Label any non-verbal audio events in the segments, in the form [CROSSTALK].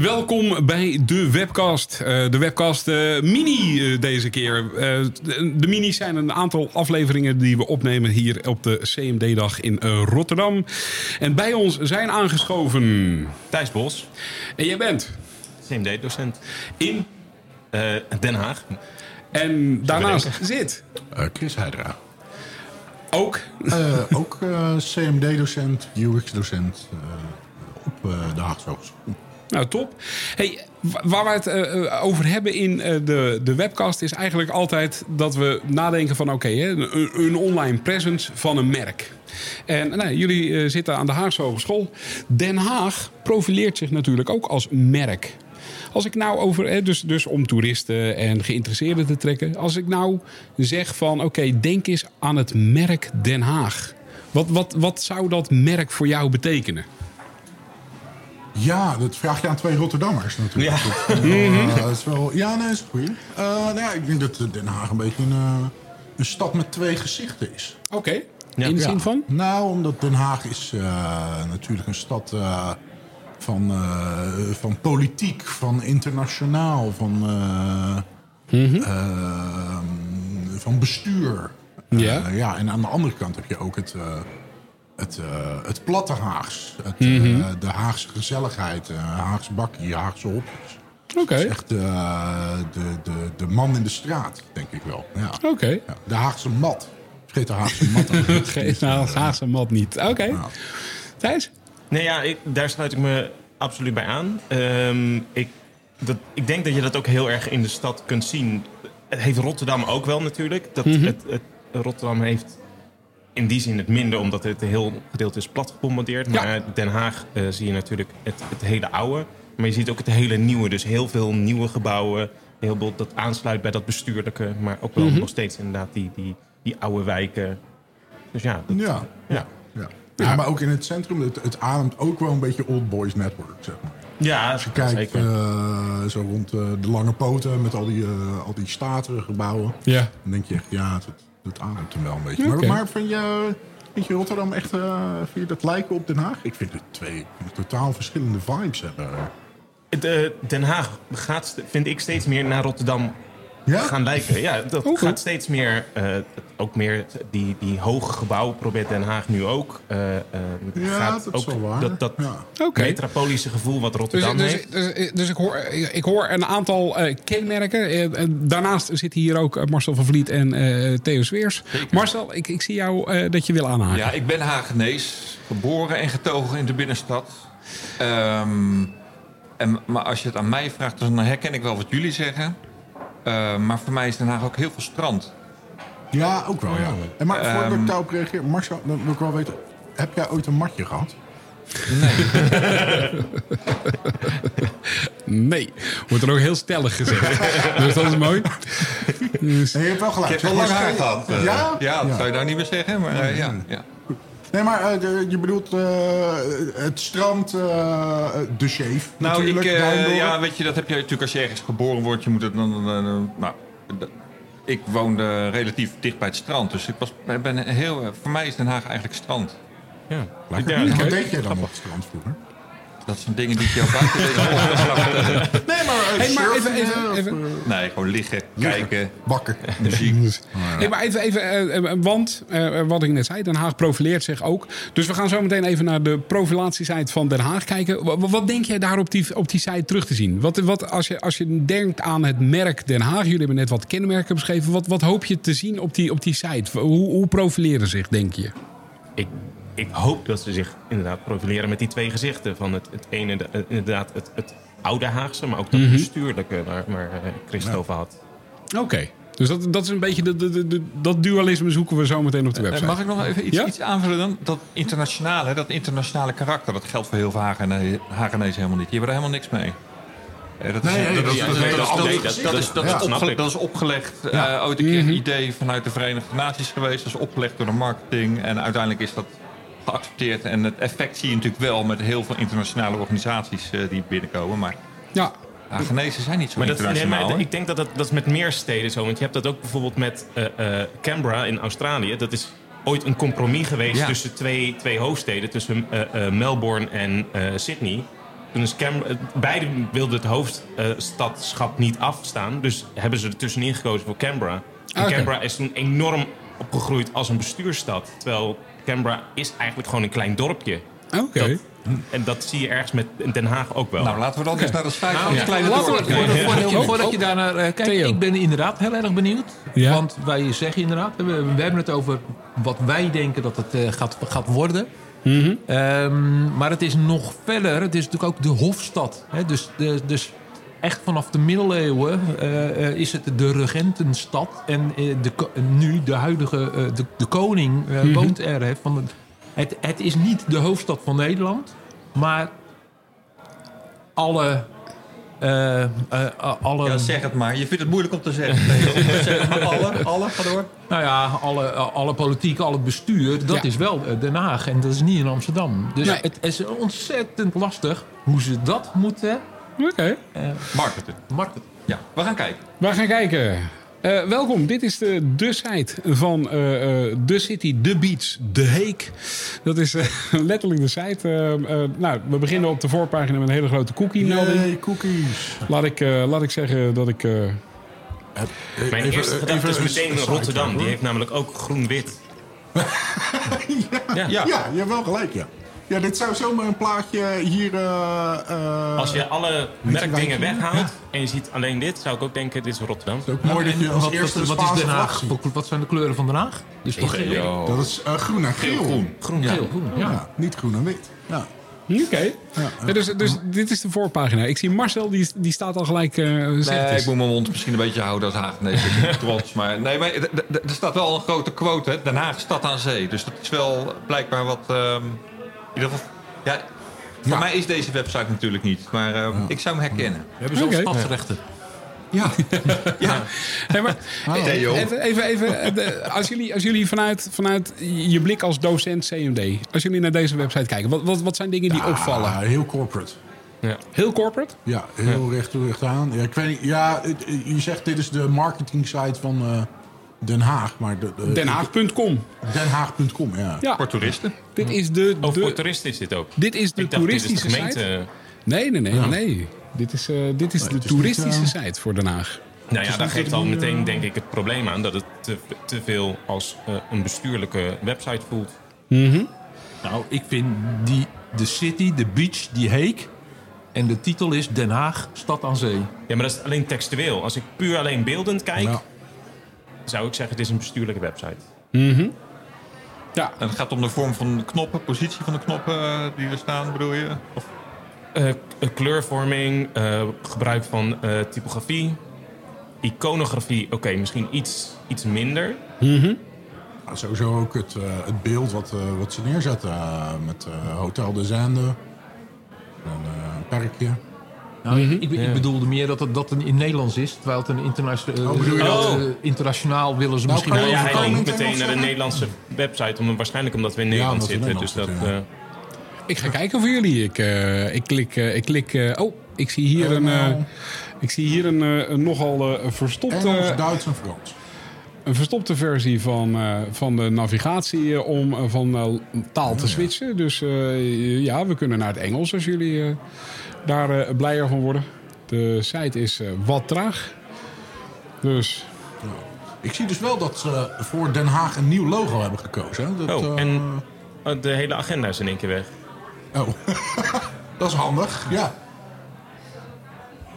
welkom bij de webcast. Eh, de webcast eh, mini eh, deze keer. de, de minis zijn een aantal afleveringen die we opnemen hier op de CMD-dag in Rotterdam. En bij ons zijn aangeschoven... Thijs Bos. En jij bent? CMD-docent. In? Den Haag. En daarnaast zit? Chris Heidra. Ook? ook CMD-docent, UX-docent op de Haagse Hogeschool. Nou, top. Hey, waar we het uh, over hebben in uh, de, de webcast is eigenlijk altijd dat we nadenken van oké, een, online presence van een merk. En nou, jullie zitten aan de Haagse Hogeschool. Den Haag profileert zich natuurlijk ook als merk. Als ik nou over, dus, dus om toeristen en geïnteresseerden te trekken. Als ik nou zeg van oké, denk eens aan het merk Den Haag. Wat, wat, wat zou dat merk voor jou betekenen? Ja, dat vraag je aan twee Rotterdammers natuurlijk. Ja, dat, uh, [LAUGHS] dat is wel, ja nee, is goed. Uh, nou ja, ik denk dat Den Haag een beetje een, uh, een stad met twee gezichten is. Oké, okay. ja. in de zin van? Nou, omdat Den Haag is natuurlijk een stad van, van politiek, van internationaal, van, mm -hmm. van bestuur. Ja. ja, en aan de andere kant heb je ook het het, uh, het platte Haags. Het, mm -hmm. uh, de Haagse gezelligheid. Uh, Haagse bakkie, Haagse hopjes. Oké. Okay. echt de, de, de, de man in de straat, denk ik wel. Ja. Oké. Okay. Ja, de Haagse mat. Vergeet de Haagse mat. [LAUGHS] Vergeet de Haagse mat niet. Oké. Okay. Ja. Thijs? Nee, ja, ik, daar sluit ik me absoluut bij aan. Um, ik, dat, ik denk dat je dat ook heel erg in de stad kunt zien. Het heeft Rotterdam ook wel natuurlijk. Dat mm -hmm. het, het, Rotterdam heeft in die zin het minder, omdat het heel gedeelte is plat gebombardeerd. Maar ja. Den Haag uh, zie je natuurlijk het, het, hele oude. Maar je ziet ook het hele nieuwe. Dus heel veel nieuwe gebouwen. Heel veel dat aansluit bij dat bestuurlijke. Maar ook wel mm -hmm. nog steeds inderdaad die, die, die oude wijken. Dus ja. Dat, ja, ja. ja. ja. Ja, maar ook in het centrum, het, het, ademt ook wel een beetje Old Boys Network, zeg maar. Ja, Als je kijkt uh, zo rond uh, de lange poten met al die, uh, al die statige gebouwen. Ja. Dan denk je echt, ja, het, het ademt hem wel een beetje. Okay. Maar, maar vind, je, vind je Rotterdam echt uh, vind je dat lijken op Den Haag? Ik vind het twee totaal verschillende vibes hebben. De, Den Haag gaat, vind ik, steeds meer naar Rotterdam ja? gaan lijken. Ja, dat gaat steeds meer, uh, ook meer die, die hoge gebouwen probeert Den Haag nu ook. Uh, uh, ja, gaat dat ook is wel waar. Dat, dat ja. okay. metropolische gevoel wat Rotterdam dus, heeft. Dus, dus, dus, ik, hoor, ik hoor een aantal kenmerken. daarnaast zitten hier ook Marcel van Vliet en Theo Sweers. Marcel, ik, ik zie jou dat je wil aanhaken. Ja, ik ben Hagenees. Geboren en getogen in de binnenstad. Um, en, maar als je het aan mij vraagt, dan herken ik wel wat jullie zeggen. Uh, maar voor mij is Den Haag ook heel veel strand. Ja, ook wel, ja. En maar voordat um, ik daarop reageer, Marcel, dan wil ik wel weten... heb jij ooit een matje gehad? Nee. [LAUGHS] nee. Wordt er ook heel stellig gezegd. [LAUGHS] dus dat is mooi. Dus... Nee, je hebt wel gelijk. Ik heb wel lang haar gehad. Uh, ja? Ja, dat ja. zou je nou niet meer zeggen, maar uh, ja. ja. Nee, maar uh, de, je bedoelt uh, het strand, uh, de shave nou, natuurlijk. Ik, ja, weet je, dat heb je natuurlijk als je ergens geboren wordt. Je moet het dan... nou, ik woonde relatief dicht bij het strand. Dus ik was, ben heel, voor mij is Den Haag eigenlijk strand. Ja, Lekker. Ja, Wat deed jij dan op het strand vroeger? Dat zijn dingen die ik jou buiten deze [LAUGHS] Nee, maar, even, even, even. Nee, gewoon liggen, liggen kijken. Bakken. Muziek. Ja. nee, maar even, even uh, want uh, wat ik net zei, Den Haag profileert zich ook. Dus we gaan zo meteen even naar de profilatiesite van Den Haag kijken. Wat, wat denk jij daar op die, op die site terug te zien? Wat, wat, als, je, als je denkt aan het merk Den Haag, jullie hebben net wat kenmerken beschreven. Wat, wat hoop je te zien op die, op die site? Hoe, hoe profileren zich, denk je? Ik ik hoop dat ze zich inderdaad profileren met die twee gezichten. Van het, het ene, de, inderdaad, het, het oude Haagse, maar ook dat mm-hmm. bestuurlijke waar, waar Christ over had. Oké. Okay. Dus dat, dat is een beetje de, de, de, dat dualisme zoeken we zo meteen op de website. Mag ik nog even iets, ja? iets aanvullen dan? Dat internationale, dat internationale karakter, dat geldt voor heel veel Hagenezen helemaal niet. Die hebben er helemaal niks mee. Eh, Dat Nee, is, dat Ja. opgelegd. eh, ooit een keer een idee vanuit de Verenigde Naties geweest. Dat is opgelegd door de marketing. En uiteindelijk is dat geaccepteerd. En het effect zie je natuurlijk wel met heel veel internationale organisaties eh, die binnenkomen. Maar Ja, ja, Genezen zijn niet zo Maar, dat, nee, internationaal. maar ik denk dat, dat dat is met meer steden zo. Want je hebt dat ook bijvoorbeeld met eh, eh, Canberra in Australië. Dat is ooit een compromis geweest Ja. tussen twee, twee hoofdsteden. Tussen eh, eh, Melbourne en eh, Sydney. Toen is eh, beide wilden het hoofdstadschap niet afstaan. Dus hebben ze er tussenin gekozen voor Canberra. En Oké. Canberra is toen enorm opgegroeid als een bestuursstad. Terwijl Canberra is eigenlijk gewoon een klein dorpje. oké. En dat zie je ergens met Den Haag ook wel. Nou, laten we dan eens naar het feit van het kleine Laten we- dorp Voordat- voordat- Voordat, voordat je daar naar eh, kijkt, Theo. ik ben inderdaad heel erg benieuwd. Ja. Want wij zeggen inderdaad, we, we hebben het over wat wij denken dat het eh, gaat, gaat worden. Mhm. Ehm, maar het is nog verder. Het is natuurlijk ook de Hofstad. Hè? Dus, de, dus echt vanaf de middeleeuwen eh, eh, is het de regentenstad. En eh, de, nu de huidige eh, de, de koning Mhm. woont er. Van, het, het is niet de hoofdstad van Nederland. Maar alle... alle Ja, zeg het maar. Je vindt het moeilijk om te zeggen. Zeg het maar. Alle, alle, ga door. Nou ja, alle, alle politiek, alle bestuur, dat Ja. is wel Den Haag en dat is niet in Amsterdam. Dus Nee. het is ontzettend lastig hoe ze dat moeten Oké. Marketing. markten. Ja, we gaan kijken. We gaan kijken. Eh, welkom, dit is de, de site van eh, eh, de city, de beach, de Heek. Dat is eh, [LAUGHS] letterlijk de site. Eh, eh, nou, we beginnen op de voorpagina met een hele grote cookie-melding. Yay, cookies. Laat, ik, eh, laat ik zeggen dat ik... eh, Mijn Even- eerste gedachte is meteen Rotterdam. Die heeft namelijk ook groen-wit. [LAUGHS] Ja. Ja, je hebt wel gelijk, ja. Ja, dit zou zomaar een plaatje hier... eh, eh, Als je alle merkdingen weghaalt Ja. en je ziet alleen dit, zou ik ook denken, dit is Rotterdam. Het is ook mooi dat je als wat, eerste wat, is Den Haag? Wat- zijn de kleuren van Den Haag? Dus toch Yo. Dat is eh, groen en geel. Groen. groen, geel, groen. Ja. Ja, niet groen en wit. Ja. Oké. Ja, dus, dus dit is de voorpagina. Ik zie Marcel, die, die staat al gelijk... eh het Nee, ik moet mijn mond misschien een beetje houden als Haag. Nee, ik ben niet trots. Maar, nee, maar er staat wel een grote quote, hè. Den Haag, stad aan zee. Dus dat is wel blijkbaar wat... ehm, in ieder geval... Ja, voor Ja. mij is deze website natuurlijk niet. Maar eh, ik zou hem herkennen. We hebben zelfs Oké. stadsrechten. Ja. [LAUGHS] Ja, Nee, maar, even, even, even de- als jullie, als jullie vanuit, vanuit je blik als docent CMD... als jullie naar deze website kijken... wat, wat, wat zijn dingen die opvallen? Ah, heel corporate. Heel corporate? Ja, heel recht toe, recht aan. Ja, ik weet niet, ja, het- je zegt dit is de marketing site van eh, Den Haag. Maar de, de- Denhaag.com. Denhaag.com, ja. Ja, Voor toeristen. dit is de, Oh, voor de, toeristen is dit ook. dit is de Ik dacht, dit is de toeristische gemeente. site. Nee, nee, nee. nee. Dit is, eh, dit is de niet, toeristische site voor Den Haag. Nou ja, daar geeft al meteen eh, denk ik het probleem aan dat het te, te veel als eh, een bestuurlijke website voelt. Nou, ik vind die, de city, de beach, die heek. En de titel is Den Haag, stad aan zee. Ja, maar dat is alleen textueel. Als ik puur alleen beeldend kijk. Zou ik zeggen het is een bestuurlijke website. Ja, En het gaat om de vorm van de knoppen, positie van de knoppen eh, die er staan, bedoel je? Of, Eh, eh, kleurvorming, eh, gebruik van eh, typografie, iconografie, oké, misschien iets, iets minder. Ja, Sowieso ook het, eh, het beeld wat, eh, wat ze neerzetten. met eh, Hotel de Zende. En, eh, een perkje. Nou, ik, ik bedoelde meer dat het dat een in Nederlands is, terwijl het een internationaal. Oh, bedoel je dat? eh, internationaal willen ze Nou, misschien. Nou je ja, hij het meteen naar de Nederlandse website, om, waarschijnlijk omdat we in Nederland zitten. Dus dat, eh, ik ga kijken voor jullie. Ik, eh, ik klik... eh, ik klik eh, oh, ik zie hier een... eh, ik zie hier een, eh, een nogal eh, verstopte... Engels, Duits en Frans. Een verstopte versie van, eh, van de navigatie eh, om eh, van taal te switchen. Dus eh, ja, we kunnen naar het Engels als jullie eh, daar blijer van worden. De site is eh, wat traag. Dus Ik zie dus wel dat ze voor Den Haag een nieuw logo hebben gekozen. Hè? Dat, Oh, en oh, de hele agenda is in één keer weg. Oh, [LAUGHS] dat is handig, ja.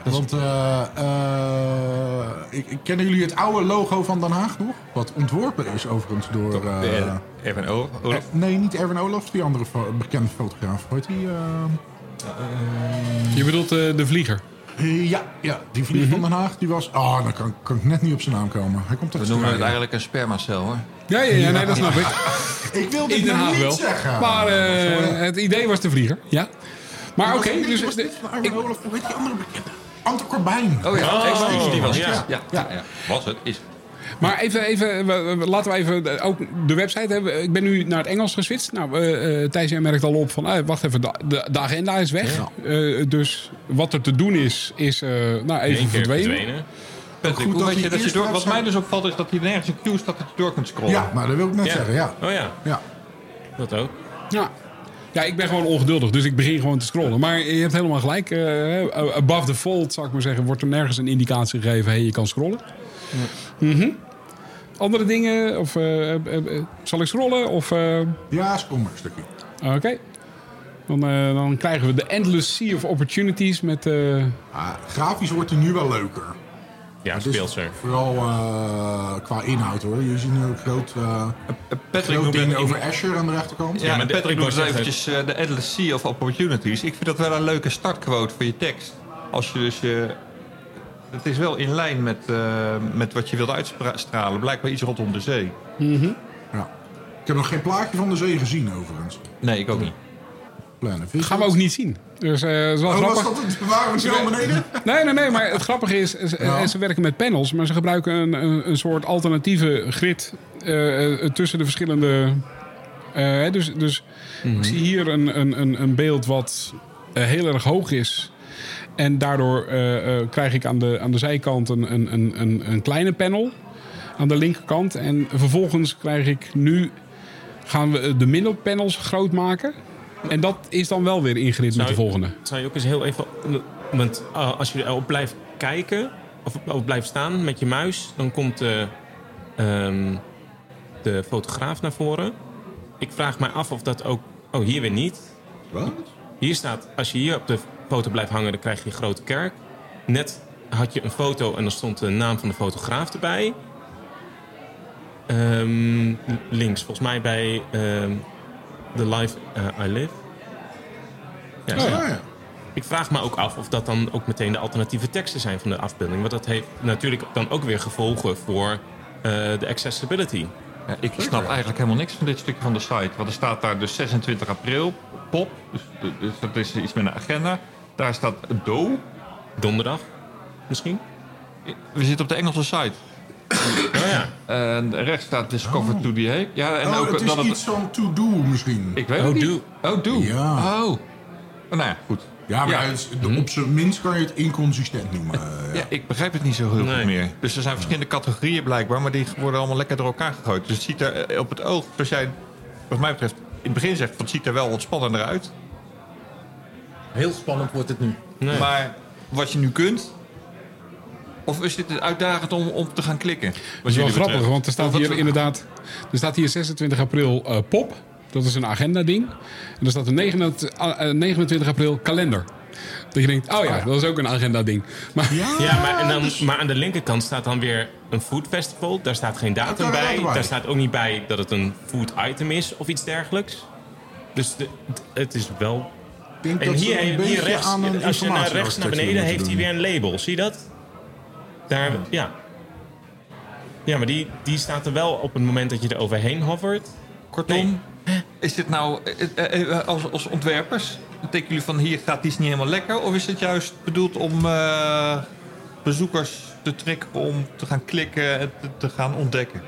Want, eh, eh, ik, ik- kennen jullie het oude logo van Den Haag nog? Wat ontworpen is overigens door... eh, Erwin O- Olaf. eh, nee, niet Erwin Olaf, die andere fo- bekende fotograaf. Hoe heet die? eh, je bedoelt eh, de vlieger. ja, ja, die vlieg van Den Haag, die was... Ah, dan kan, kan ik net niet op zijn naam komen. Hij komt We noemen het eigenlijk een spermacel, hoor. Ja, ja, ja nee, dat snap ik. [LAUGHS] Ik wil dit nou niet wel. zeggen. Maar eh, het idee was de vlieger. Ja. Maar oké, dus Erwin Olaf, hoe heet die andere bekende? Ante Corbijn. Oh ja, Oh, excuus, die was het. ja. Ja. Ja, ja, Was het, is het. Maar even, even we- we- laten we even ook de website hebben. Ik ben nu naar het Engels geswitcht. Nou, eh, eh, Thijs, jij merkt al op van, eh, wacht even, de, de, agenda is weg. Eh, dus wat er te doen is, is eh, nou, even keer verdwenen. Patrick, goed hoe dat weet je dat je door, wat mij dus opvalt is dat hier nergens een queue staat dat je door kunt scrollen. Ja, maar dat wil ik net Ja. zeggen, ja. Oh ja, ja. dat ook. Ja. Ja, ik ben gewoon ongeduldig, dus ik begin gewoon te scrollen. Maar je hebt helemaal gelijk. eh, above the fold, zou ik maar zeggen, wordt er nergens een indicatie gegeven. Hey, je kan scrollen. Mhm. Andere dingen? Of eh, eh, eh, zal ik scrollen? Of... eh, Ja, scroll maar een stukje. Oké. Dan, eh, dan krijgen we de Endless Sea of Opportunities met... eh, Ah, grafisch wordt hij nu wel leuker. Ja, Het is speelser. Vooral eh, qua inhoud hoor. Je ziet nu een groot, eh Patrick groot ding het- over Azure aan de rechterkant. Ja, maar maar Patrick zeggen- eventjes eh, de Endless Sea of Opportunities. Ik vind dat wel een leuke startquote voor je tekst. Als je dus je... Het is wel in lijn met, eh, met wat je wilt uitstralen. Blijkbaar iets rondom de zee. Ja. Ik heb nog geen plaatje van de zee gezien overigens. Nee, ik ook niet. Plannen. Vind gaan we ook niet zien. Dus dat is wel Oh, was grappig. dat het? Waren we zo beneden? Nee, nee, nee. Maar het grappige is, ze, Ja. ze werken met panels. Maar ze gebruiken een, een, een soort alternatieve grid eh, eh, tussen de verschillende... dus dus ik zie hier een, een, een, een beeld wat heel erg hoog is. En daardoor krijg ik aan de, aan de zijkant een, een, een, een, een kleine panel. Aan de linkerkant. En vervolgens krijg ik nu... Gaan we de middelpanels groot maken. En dat is dan wel weer ingrid met de volgende. Zou je ook eens heel even... Want uh, als je erop blijft kijken, of op blijft staan met je muis... dan komt de, ehm, de fotograaf naar voren. Ik vraag mij af of dat ook... Oh, hier weer niet. Wat? Hier staat, als je hier op de foto blijft hangen, dan krijg je een grote kerk. Net had je een foto en dan stond de naam van de fotograaf erbij. Ehm, links, volgens mij bij ehm The Life eh, I Live. Ja, Oh, ja, ja. Ik vraag me ook af of dat dan ook meteen de alternatieve teksten zijn van de afbeelding. Want dat heeft natuurlijk dan ook weer gevolgen voor eh, de accessibility. Ja, ik snap eigenlijk helemaal niks van dit stukje van de site. Want er staat daar dus 26 april, pop. Dus, dus dat is iets met een agenda. Daar staat do. Donderdag misschien? We zitten op de Engelse site. Oh ja. En rechts staat Discover to the Hague. Ja, en Oh, ook het is dat het... iets van to do misschien. Ik weet Oh, het niet. do. Oh, do. Ja. Oh. Nou ja, goed. Ja, maar Ja. het de- op zijn minst kan je het inconsistent noemen. [LAUGHS] eh, ja. Ja, ik begrijp het niet zo heel Nee. goed meer. Dus er zijn verschillende categorieën blijkbaar, maar die worden allemaal lekker door elkaar gegooid. Dus het ziet er eh, op het oog, zoals jij wat mij betreft in het begin zegt, van het ziet er wel wat spannender uit. Heel spannend wordt het nu. Nee. Maar wat je nu kunt, of is dit uitdagend om, om te gaan klikken? Dat is wel grappig, want er staat wat- hier inderdaad... Er staat hier 26 april eh, pop. Dat is een agenda-ding. En er staat er 29, eh, 29 april kalender. Dat je denkt, oh ja, dat is ook een agenda-ding. Maar Ja, maar, en dan, maar aan de linkerkant staat dan weer een food festival. Daar staat geen datum een bij. Daar staat ook niet bij dat het een food item is of iets dergelijks. Dus de, het is wel... Ik denk En hier, een hier rechts, aan een als je naar rechts naar beneden heeft hij weer een label. Zie je dat? Daar, ja. Ja, maar die, die staat er wel op het moment dat je er overheen hovert. Kortom, is dit nou eh, eh, eh, als, als ontwerpers? Denken jullie van hier gaat iets niet helemaal lekker? Of is het juist bedoeld om eh, bezoekers te trekken om te gaan klikken en te, te gaan ontdekken?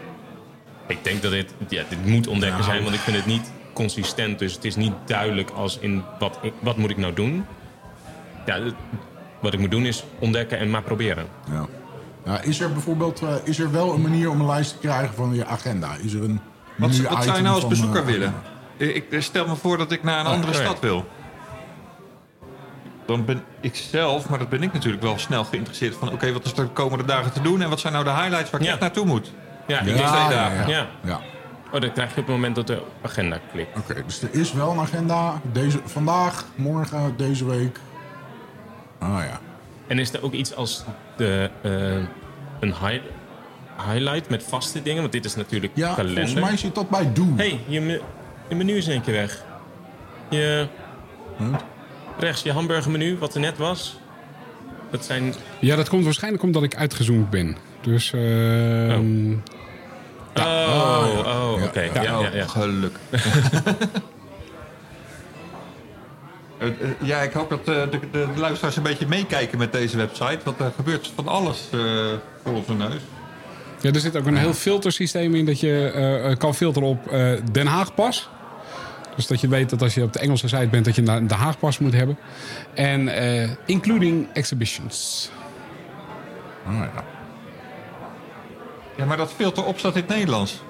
Ik denk dat dit, ja, dit moet ontdekken Nou. zijn, want ik vind het niet consistent. Dus het is niet duidelijk als in wat, ik- wat moet ik nou doen. Ja, wat ik moet doen is ontdekken en maar proberen. Ja. Ja, is er bijvoorbeeld eh, is er wel een manier om een lijst te krijgen van je agenda? Is er een Wat, wat zou je nou als van, bezoeker eh, willen? Ik ik stel me voor dat ik naar een andere oh ja. stad wil. Dan ben ik zelf, maar dat ben ik natuurlijk wel snel geïnteresseerd van... oké, wat is er de komende dagen te doen en wat zijn nou de highlights waar ik Ja. echt naartoe moet? Ja, ik Ja, denk- ja, twee ja, dagen. Ja. ja. Oh, dat krijg je op het moment dat de agenda klikt. Oké, dus er is wel een agenda. Deze, vandaag, morgen, deze week. Ah ja. En is er ook iets als de, eh, een hi- highlight met vaste dingen? Want dit is natuurlijk Ja, kalender. volgens mij zit dat bij Do. hey, je, me- je menu is in één keer weg. Je, Huh? rechts, je hamburgermenu, wat er net was. Dat zijn... ja, dat komt waarschijnlijk omdat ik uitgezoomd ben. Dus ehm, Oh, oh, Ja, oké. ja. Ja, ja, ja. Geluk. [LAUGHS] Eh, eh, ja, ik hoop dat eh, de, de, de luisteraars een beetje meekijken met deze website. Want er gebeurt van alles eh, voor onze neus. Ja, er zit ook een heel filtersysteem in dat je kan filteren op eh, Den Haag pas. Dus dat je weet dat als je op de Engelse site bent, dat je een Den Haag pas moet hebben. En eh, including exhibitions. Oh, ja. Ja, maar dat filter op staat in het Nederlands.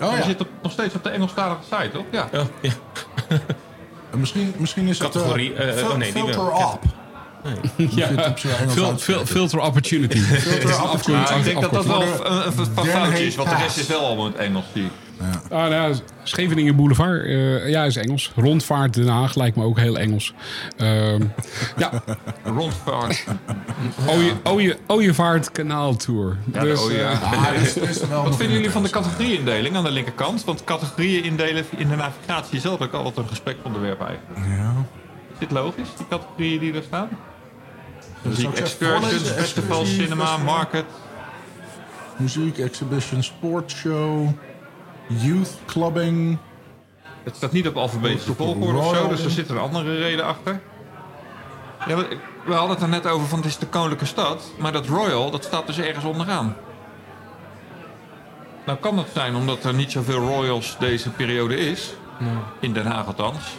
Oh, Je ja. zit op, nog steeds op de Engelstalige site, toch? Ja. Oh, ja. [LAUGHS] En Misschien, misschien is het... eh, Categorie, eh, oh nee, die filter wel. op. [LAUGHS] Ja. Fil- fil- filter opportunity. Filter opportunity. Maar ik denk dat dat wel een, foutje is, want de rest is wel allemaal in het Engels. Ah, nou, ja, Scheveningen Boulevard, eh, ja, is Engels. Rondvaart Den Haag lijkt me ook heel Engels. Ehm, [LAUGHS] ja, Rondvaart. [LAUGHS] Ooievaart Kanaal Tour. Ja, dus, Ooie- eh, Ah, is wel Wat vinden jullie van de categorieindeling aan de linkerkant? Want categorieën indelen in de navigatie is zelf ook altijd een gespreksonderwerp eigenlijk. Ja. Is dit logisch, die categorieën die er staan? Even excursions, festivals, cinema, festival. market. Muziek, exhibition, sportshow, youth clubbing. Het staat niet op alfabetische volgorde of zo, dus er zit een andere reden achter. Ja, we, we hadden het er net over van het is de koninklijke stad, maar dat Royal, dat staat dus ergens onderaan. Nou kan dat zijn omdat er niet zoveel Royals deze periode is, in Den Haag althans.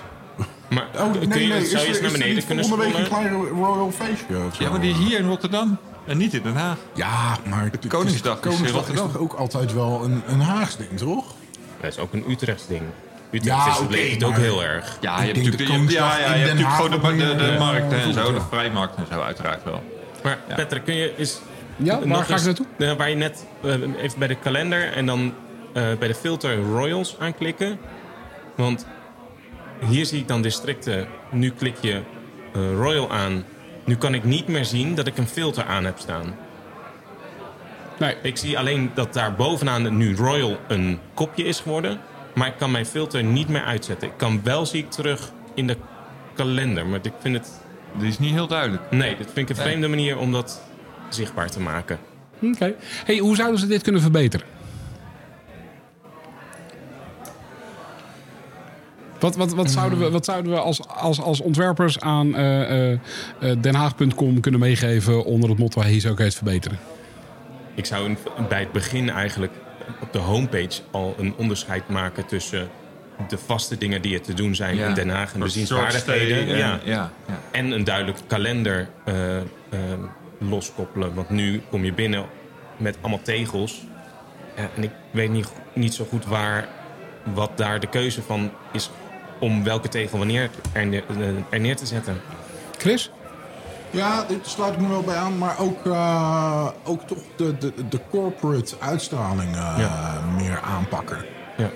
Maar Oh, nee, kun je, nee. Is zou je eens naar is er beneden niet kunnen een scrollen? klein Royal feestje of zo? Ja, maar die is hier in Rotterdam en niet in Den Haag. Ja, maar Koningsdag is in Koningsdag is toch ook altijd wel een, een Haags ding, toch? Dat is ook een Utrechts ding. Utrecht Ja, is oké, beleefd ook maar- heel erg. Ja, Ik je hebt denk natuurlijk, de ja, ja, je hebt natuurlijk gewoon de, de, de meer, markten eh, en zo, de ja. vrijmarkt en zo uiteraard wel. Maar Patrick, kun je eens... Ja, waar ga ik eens- naartoe? eh, waar je net eh, even bij de kalender en dan eh, bij de filter Royals aanklikken. Want hier zie ik dan districten. Nu klik je eh, Royal aan. Nu kan ik niet meer zien dat ik een filter aan heb staan. Nee, Ik zie alleen dat daar bovenaan nu Royal een kopje is geworden. Maar ik kan mijn filter niet meer uitzetten. Ik kan wel zie ik terug in de kalender. Maar ik vind het... Die is niet heel duidelijk. Nee, dat vind ik een vreemde manier om dat zichtbaar te maken. Oké. Hey, hoe zouden ze dit kunnen verbeteren? Wat, wat, wat, zouden we, wat zouden we als, als, als ontwerpers aan eh, eh, eh, denhaag.com kunnen meegeven onder het motto hij zou ook eens verbeteren? Ik zou in- bij het begin eigenlijk op de homepage al een onderscheid maken tussen de vaste dingen die er te doen zijn in Den Haag en bezienswaardigheden. En, Ja. ja, ja. En een duidelijke kalender eh, eh, loskoppelen. Want nu kom je binnen met allemaal tegels. En ik weet niet, niet zo goed waar, wat daar de keuze van is om welke tegel wanneer er eh, er neer te zetten. Chris? Ja, dit sluit ik me wel bij aan. Maar ook, eh, ook toch de, de, de corporate uitstraling eh, Ja. meer aanpakken. Ja.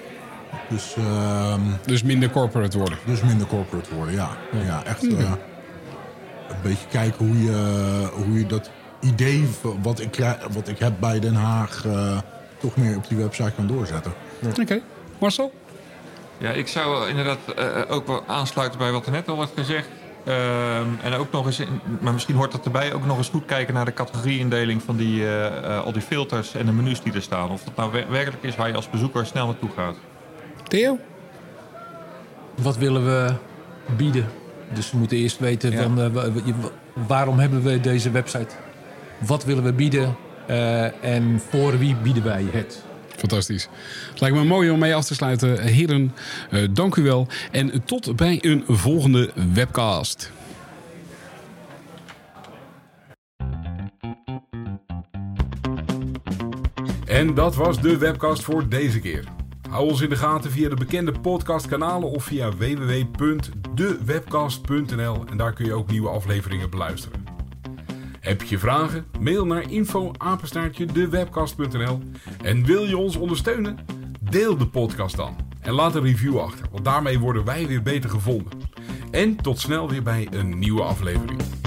Dus, ehm, Dus minder corporate worden. dus minder corporate worden, ja. Ja, echt eh, een beetje kijken hoe je, hoe je dat idee wat ik, krijg- wat ik heb bij Den Haag... eh, toch meer op die website kan doorzetten. Oké. Marcel? Ja, ik zou inderdaad eh, ook wel aansluiten bij wat er net al werd gezegd. Ehm, en ook nog eens, in- maar misschien hoort dat erbij, ook nog eens goed kijken naar de categorieindeling van die, eh, eh, al die filters en de menus die er staan. Of dat nou wer- werkelijk is waar je als bezoeker snel naartoe gaat. Theo? Wat willen we bieden? Dus we moeten eerst weten Ja. van, eh, wa- wa- wa- waarom hebben we deze website? Wat willen we bieden? Eh, en voor wie bieden wij het? Fantastisch. Lijkt me mooi om mee af te sluiten. Heren, eh, dank u wel. En tot bij een volgende webcast. En dat was de webcast voor deze keer. Hou ons in de gaten via de bekende podcastkanalen of via www.dewebcast.nl en daar kun je ook nieuwe afleveringen beluisteren. Heb je vragen? Mail naar info@dewebcast.nl en wil je ons ondersteunen? Deel de podcast dan en laat een review achter, want daarmee worden wij weer beter gevonden. En tot snel weer bij een nieuwe aflevering.